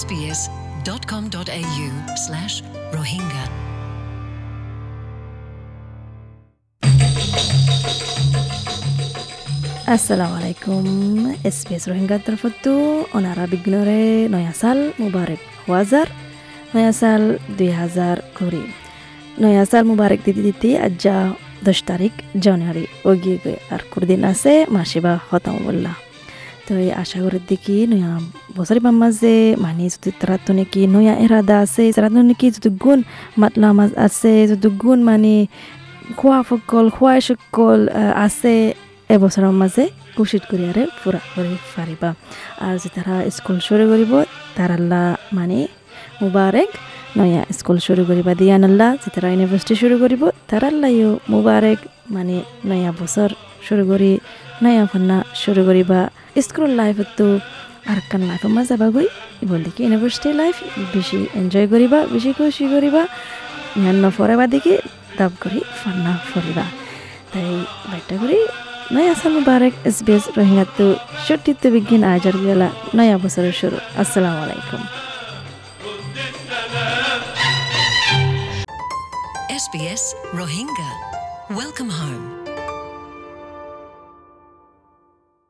sbs.com.au slash Rohingya. assalamu alaikum sbs rohingya tarfattu on arabic gnore noya sal mubarak wazar noya sal 2020 noya sal mubarak diti diti ajja দশ তারিখ জানুয়ারি ওগিয়ে আর কুরদিন আছে মাসিবা হতাম বললা তো আশা করি দেখি নয়া বছরি মাঝে মানে যদি তারা নাকি নয়া এরাদা আছে তারা নাকি যদি গুণ মাতলা মাছ আছে যদি গুণ মানে খোৱা সকল খোৱাই সকল আছে এবছৰৰ মাজে কুচিত কৰি আৰে ফুৰা কৰি পাৰিবা আৰু যেতিয়া স্কুল শুরু কৰিব তাৰ আল্লাহ মানে মুবাৰক নয়া স্কুল শুরু করিবা দিয়ান আল্লাহ যেতিয়া ইউনিভার্সিটি শুরু কৰিব তাৰ আল্লাহও মুবাৰক মানে নয়া বছর শুরু কৰি নয়া ফান্না শুরু করিবা স্কুল লাইফতো আর কান লাইফৰ মাজে যাবাগৈ বল দেখি ইউনিভার্সিটি লাইফ বেশি এনজয় কৰিবা বেশি খুশি কৰিবা ইয়ান নফরাবা দেখি দাব কৰি ফান্না ফরিবা তাই বাইটা করি, নয়া সাল মুবারক এস বি এস রোহিঙ্গাতো সত্যিত্ব বিজ্ঞান আজার গেলা, নয়া বছরের শুরু আসসালামু আলাইকুম SBS Rohingya. Welcome home.